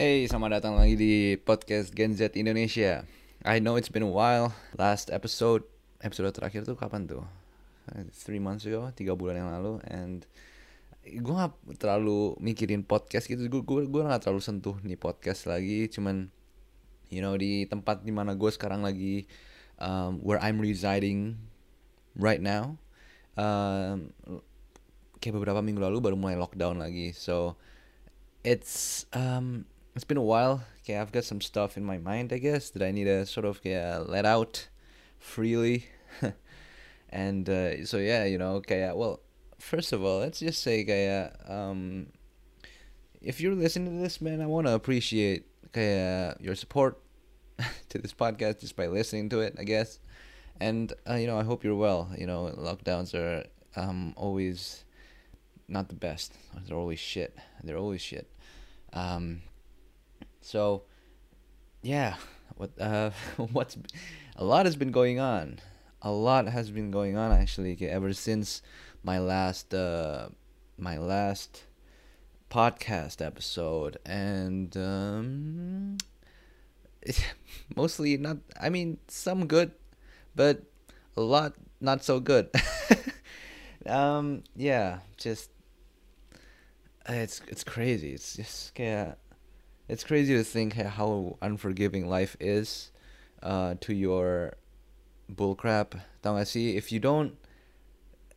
Hey, selamat datang lagi di podcast Gen Z Indonesia. I know it's been a while. Last episode, episode terakhir tuh kapan tuh? Three months ago, tiga bulan yang lalu. And gue gak terlalu mikirin podcast gitu. Gue gue gue gak terlalu sentuh nih podcast lagi. Cuman, you know, di tempat di mana gue sekarang lagi, um, where I'm residing right now, um, kayak beberapa minggu lalu baru mulai lockdown lagi. So it's um it's been a while. Okay, I've got some stuff in my mind, I guess, that I need to sort of yeah, let out freely. and uh, so yeah, you know, okay, well, first of all, let's just say, okay, um, if you're listening to this, man, I want to appreciate okay, your support to this podcast just by listening to it, I guess. And uh, you know, I hope you're well. You know, lockdowns are um, always not the best. They're always shit. They're always shit. Um, so, yeah, what uh, what's a lot has been going on. A lot has been going on actually ever since my last uh, my last podcast episode, and um, mostly not. I mean, some good, but a lot not so good. um, yeah, just it's it's crazy. It's just yeah, it's crazy to think how unforgiving life is uh, to your bullcrap. Tau gak? If you don't,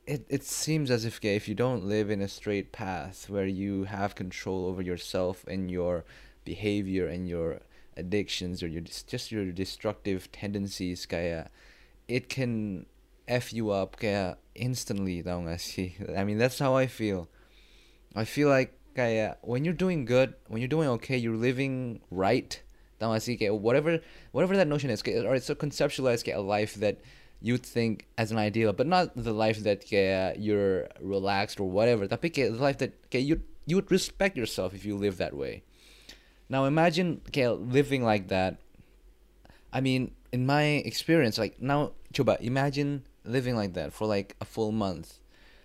it it seems as if if you don't live in a straight path where you have control over yourself and your behavior and your addictions or your just your destructive tendencies kayak it can f you up kayak instantly tau gak? I mean that's how I feel. I feel like kayak when you're doing good, when you're doing okay, you're living right. Tau gak sih? Kayak whatever whatever that notion is, kayak, alright, so conceptualize kayak a life that you think as an ideal, but not the life that kayak you're relaxed or whatever. Tapi kayak the life that kayak you you would respect yourself if you live that way. Now imagine kayak living like that. I mean, in my experience, like now, coba imagine living like that for like a full month.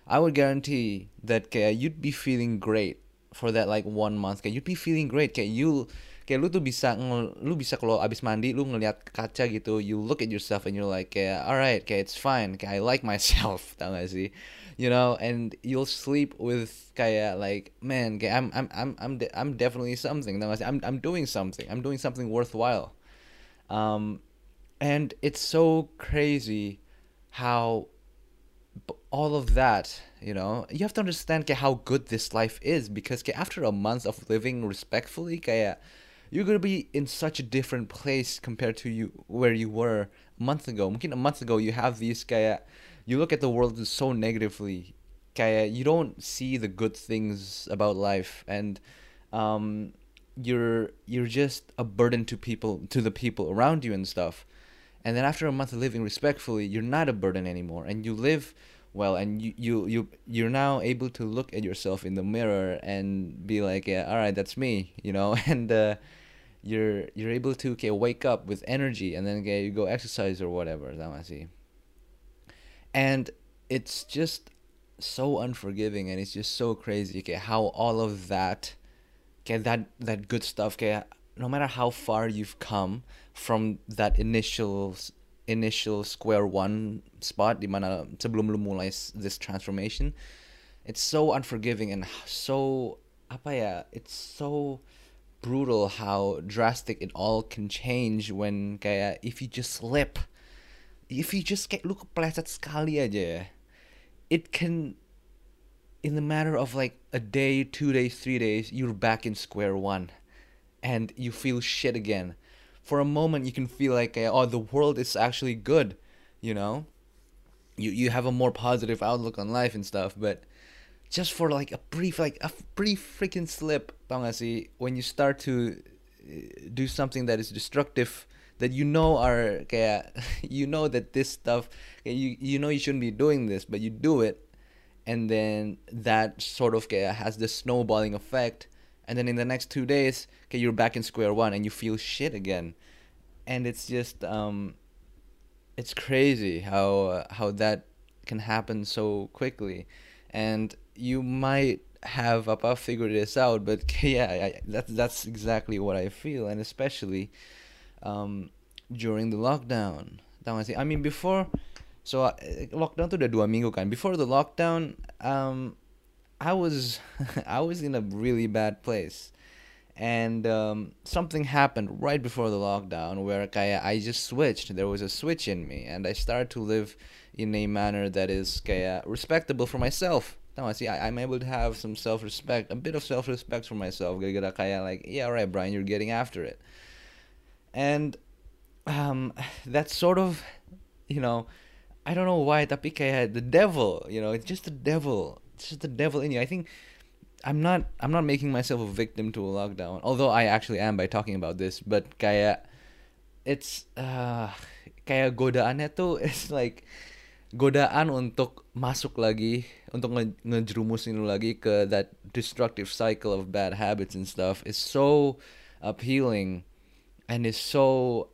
I would guarantee that kayak you'd be feeling great for that like one month. Kayak you'd be feeling great. Kayak you kayak lu tuh bisa lu bisa kalau abis mandi lu ngeliat kaca gitu, you look at yourself and you're like kayak alright, kayak it's fine. Kayak I like myself, tau gak sih? You know, and you'll sleep with kayak like man, kayak I'm I'm I'm I'm de- I'm definitely something. Tau gak sih? I'm I'm doing something. I'm doing something worthwhile. Um, and it's so crazy how all of that you know you have to understand how good this life is because after a month of living respectfully kayak you're gonna be in such a different place compared to you where you were a month ago. Mungkin a month ago you have these kayak you look at the world so negatively kayak you don't see the good things about life and um you're you're just a burden to people to the people around you and stuff and then after a month of living respectfully you're not a burden anymore. And you live well and you you you you're now able to look at yourself in the mirror and be like yeah all right that's me you know? And uh, you're you're able to okay, wake up with energy and then okay, you go exercise or whatever that I see and it's just so unforgiving and it's just so crazy okay, how all of that okay, that that good stuff okay, no matter how far you've come from that initial initial square one spot di mana sebelum lu mulai this transformation it's so unforgiving and so apa ya it's so brutal how drastic it all can change when kayak if you just slip if you just kayak lu kepleset sekali aja it can in the matter of like a day two days three days you're back in square one and you feel shit again. For a moment you can feel like oh the world is actually good you know? You you have a more positive outlook on life and stuff but just for like a brief like a brief freaking slip sih, when you start to uh, do something that is destructive that you know are kayak you know that this stuff you you know you shouldn't be doing this but you do it and then that sort of kayak has this snowballing effect and then in the next two days okay you're back in square one and you feel shit again and it's just um it's crazy how uh, how that can happen so quickly and you might have apa figured this out, but yeah, I, that's that's exactly what I feel, and especially um, during the lockdown. Tahu? I mean before, so uh, lockdown tuh udah dua minggu kan. Before the lockdown, um, I was I was in a really bad place, and um, something happened right before the lockdown where kaya I just switched. There was a switch in me, and I started to live in a manner that is kaya respectable for myself. No, I see. I, I'm able to have some self-respect, a bit of self-respect for myself. Gara-gara kaya like, yeah, all right, Bryant, you're getting after it, and um, that's sort of, you know, I don't know why, tapi the devil, you know, it's just the devil. It's just the devil in you. I think I'm not I'm not making myself a victim to a lockdown, although I actually am by talking about this. But kayak it's uh, kayak godaannya tuh it's like godaan untuk masuk lagi untuk nge ngejerumusin lu lagi ke that destructive cycle of bad habits and stuff is so appealing and is so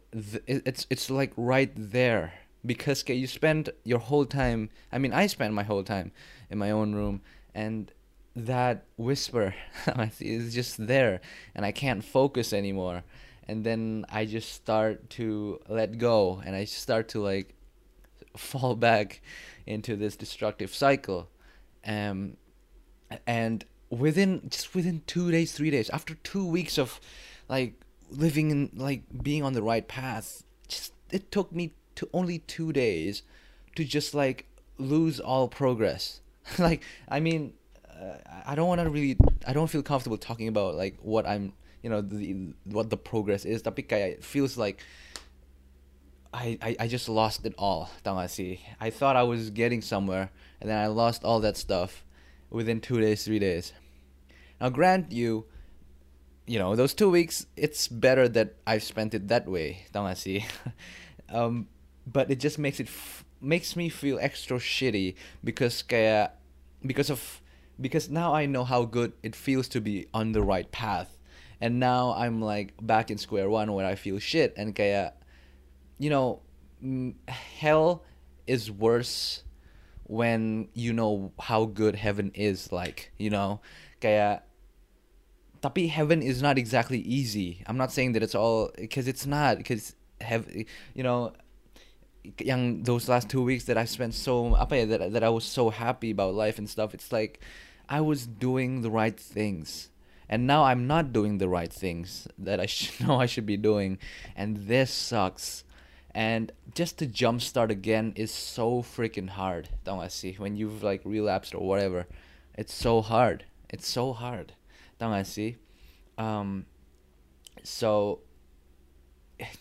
it's it's like right there because you spend your whole time i mean i spend my whole time in my own room and that whisper is just there and i can't focus anymore. And then i just start to let go and i start to like fall back into this destructive cycle. Um and within just within two days three days after two weeks of like living in like being on the right path just it took me to only two days to just like lose all progress like i mean uh, i don't want to really i don't feel comfortable talking about like what i'm you know the what the progress is tapi kayak it feels like I, I, I just lost it all. I thought I was getting somewhere, and then I lost all that stuff within two days, three days. Now, grant you, you know those two weeks it's better that i've spent it that way Tangasi. um but it just makes it f- makes me feel extra shitty because kaya because of because now i know how good it feels to be on the right path. And now i'm like back in square one where i feel shit. And kaya you know hell is worse when you know how good heaven is like you know? Kaya tapi heaven is not exactly easy. I'm not saying that it's all because it's not because have you know young those last two weeks that I spent so apa ya, that that I was so happy about life and stuff. It's like I was doing the right things. And now I'm not doing the right things that I should know I should be doing and this sucks. And just to jumpstart again is so freaking hard. Don't I see when you've like relapsed or whatever. It's so hard. It's so hard. Don't I see? Um, so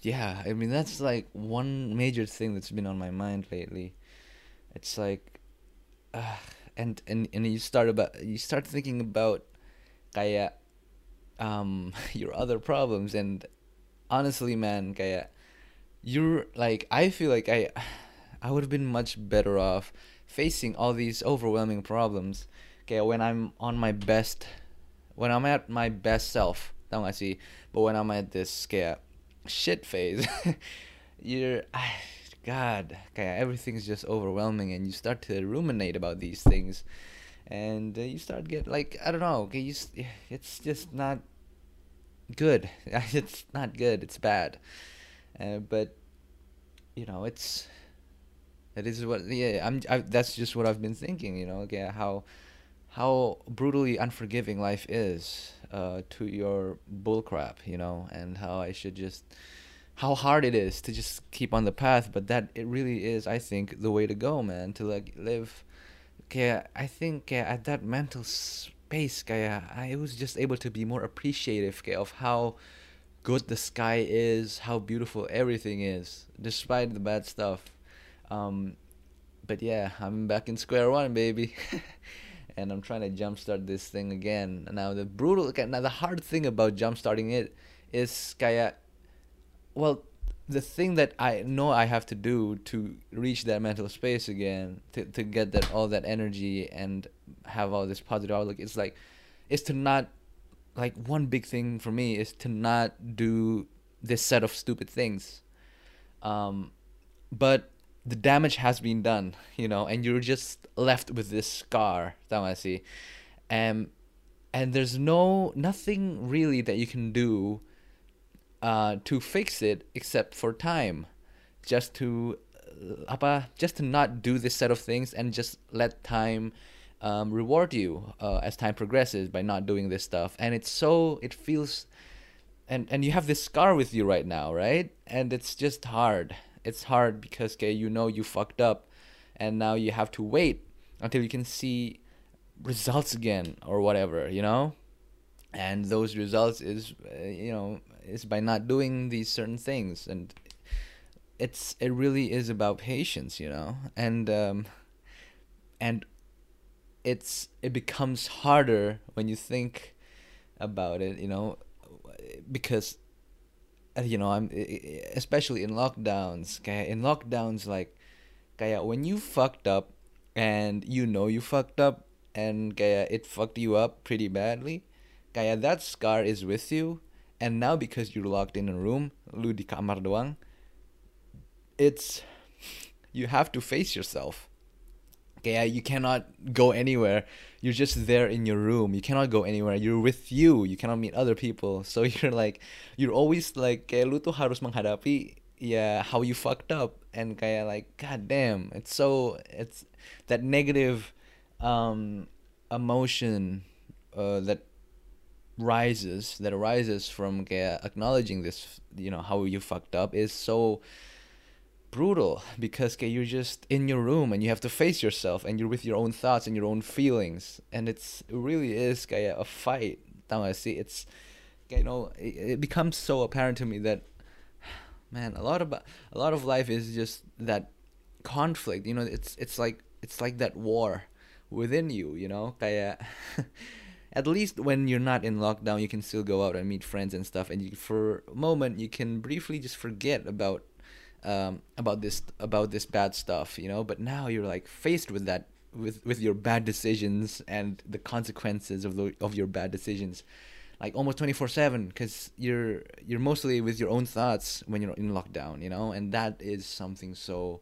yeah, I mean that's like one major thing that's been on my mind lately. It's like, uh, and and and you start about you start thinking about, kaya, um, your other problems and, honestly, man, kaya, you're like I feel like I, I would have been much better off facing all these overwhelming problems, okay, when I'm on my best when I'm at my best self, tau gak sih? But when I'm at this kayak shit phase, you're, God, kayak everything's just overwhelming, and you start to ruminate about these things, and uh, you start get like I don't know, okay, you, it's just not good. It's not good. It's bad, uh, but you know, it's it is what yeah. I'm. I, that's just what I've been thinking. You know, okay, how how brutally unforgiving life is uh, to your bullcrap, you know, and how I should just how hard it is to just keep on the path, but that it really is, I think, the way to go, man. To like live, kaya I think at that mental space, kaya I was just able to be more appreciative kaya, of how good the sky is, how beautiful everything is, despite the bad stuff. Um, but yeah, I'm back in square one, baby. and I'm trying to jumpstart this thing again. Now the brutal, now the hard thing about jumpstarting it is kaya, well, the thing that I know I have to do to reach that mental space again, to to get that all that energy and have all this positive outlook, it's like, is to not, like one big thing for me is to not do this set of stupid things. Um, but the damage has been done, you know, and you're just left with this scar, tau gak sih? and and there's no nothing really that you can do uh, to fix it except for time. Just to uh, apa just to not do this set of things and just let time um, reward you uh, as time progresses by not doing this stuff. And it's so it feels and and you have this scar with you right now right? And it's just hard it's hard because okay you know you fucked up and now you have to wait until you can see results again or whatever you know? And those results is uh, you know is by not doing these certain things. And it's it really is about patience you know? And um and it's it becomes harder when you think about it you know? Because Uh, you know I'm especially in lockdowns kaya in lockdowns like kaya when you fucked up and you know you fucked up and kaya it fucked you up pretty badly kaya that scar is with you. And now because you're locked in a room lu di kamar doang it's you have to face yourself okay you cannot go anywhere. You're just there in your room. You cannot go anywhere. You're with you. You cannot meet other people. So you're like you're always like kayak lu tuh harus menghadapi ya how you fucked up. And kayak like god damn it's so it's that negative um emotion uh, that rises that arises from kayak acknowledging this you know how you fucked up is so brutal because okay, you're just in your room and you have to face yourself and you're with your own thoughts and your own feelings. And it's it really is kayak a fight. I see it's you know it, it becomes so apparent to me that man a lot of a lot of life is just that conflict. You know it's it's like it's like that war within you you know kayak uh, at least when you're not in lockdown you can still go out and meet friends and stuff. And you, for a moment you can briefly just forget about um, about this about this bad stuff, you know. But now you're like faced with that with with your bad decisions and the consequences of the, of your bad decisions, like almost twenty four seven, because you're you're mostly with your own thoughts when you're in lockdown, you know, and that is something so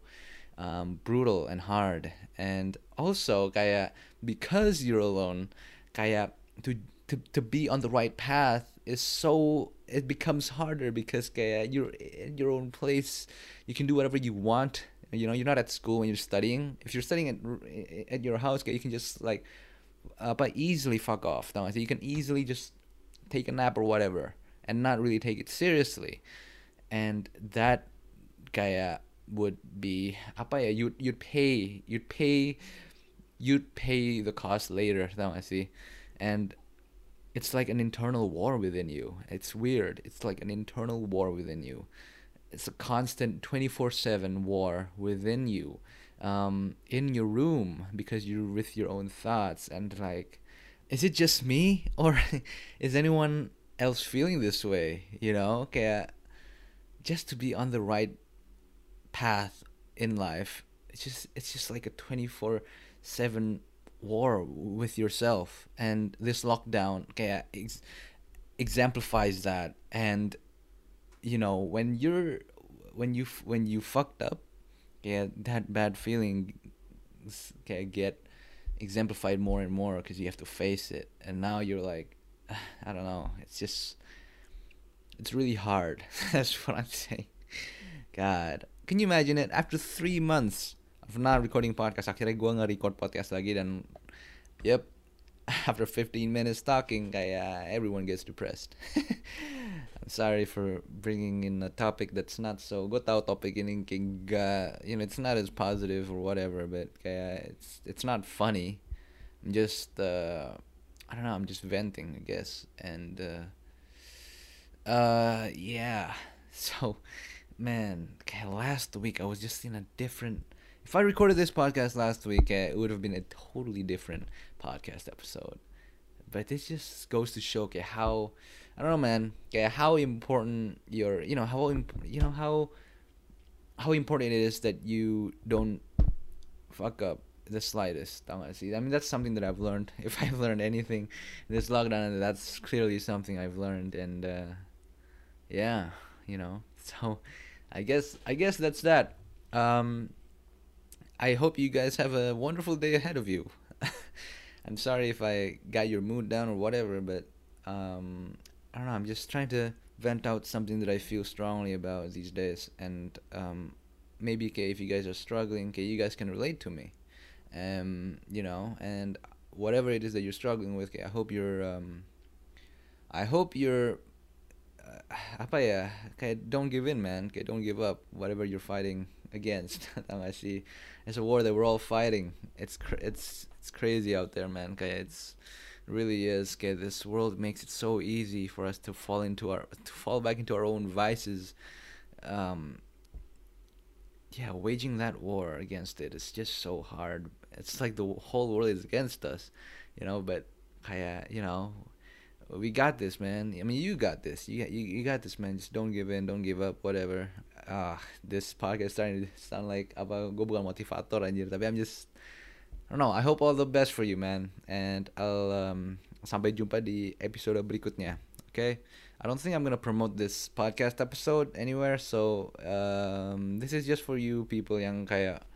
um, brutal and hard. And also, kaya because you're alone, kaya to to to be on the right path is so it becomes harder because kaya eh, you're in your own place. You can do whatever you want. You know you're not at school when you're studying. If you're studying at, at your house you can just like uh, but easily fuck off so you? Can easily just take a nap or whatever and not really take it seriously. And that kaya eh, would be ah, apa ya you'd you'd pay you'd pay you'd pay the cost later I see? And it's like an internal war within you. It's weird. It's like an internal war within you. It's a constant 24 7 war within you, um, in your room, because you're with your own thoughts. And like, is it just me? Or is anyone else feeling this way? You know? Okay, just to be on the right path in life, it's just, it's just like a 24 7 war with yourself and this lockdown kayak uh, ex- exemplifies that. And you know when you're when you when you fucked up yeah that bad feeling okay, get exemplified more and more because you have to face it. And now you're like i don't know it's just it's really hard. That's what i'm saying. God. Can you imagine it? After three months not recording podcast akhirnya gue nge-record podcast lagi dan yep after 15 minutes talking kayak everyone gets depressed. I'm sorry for bringing in a topic that's not so gue topik ini kayak you know it's not as positive or whatever but kayak it's it's not funny. I'm just uh, I don't know I'm just venting I guess and uh, uh yeah. So man last week I was just in a different if I recorded this podcast last week, uh, it would have been a totally different podcast episode. But this just goes to show okay, how I don't know, man. Okay, how important your you know how you know how how important it is that you don't fuck up the slightest. I mean, that's something that I've learned. If I've learned anything in this lockdown, that's clearly something I've learned. And uh, yeah, you know. So I guess I guess that's that. Um, I hope you guys have a wonderful day ahead of you. I'm sorry if I got your mood down or whatever, but um, I don't know. I'm just trying to vent out something that I feel strongly about these days, and um, maybe okay, if you guys are struggling, okay, you guys can relate to me, um, you know, and whatever it is that you're struggling with, okay, I hope you're, um, I hope you're, uh, apa ya, kayak don't give in, man, kayak don't give up, whatever you're fighting against. I see, it's a war that we're all fighting. It's it's it's crazy out there, man. Kayak it's really is. Okay, this world makes it so easy for us to fall into our to fall back into our own vices. Um, yeah, waging that war against it is just so hard. It's like the whole world is against us, you know. But kaya, you know, we got this, man. I mean, you got this. You you, you got this, man. Just don't give in, don't give up, whatever. Ah, this podcast starting to sound like apa gue bukan motivator anjir, tapi I'm just I don't know. I hope all the best for you, man. And I'll um, sampai jumpa di episode berikutnya. Okay? I don't think I'm gonna promote this podcast episode anywhere. So um, this is just for you people yang kayak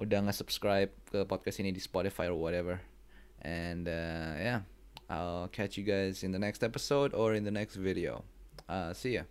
udah nggak subscribe ke podcast ini di Spotify or whatever. And uh, yeah, I'll catch you guys in the next episode or in the next video. Uh, see ya.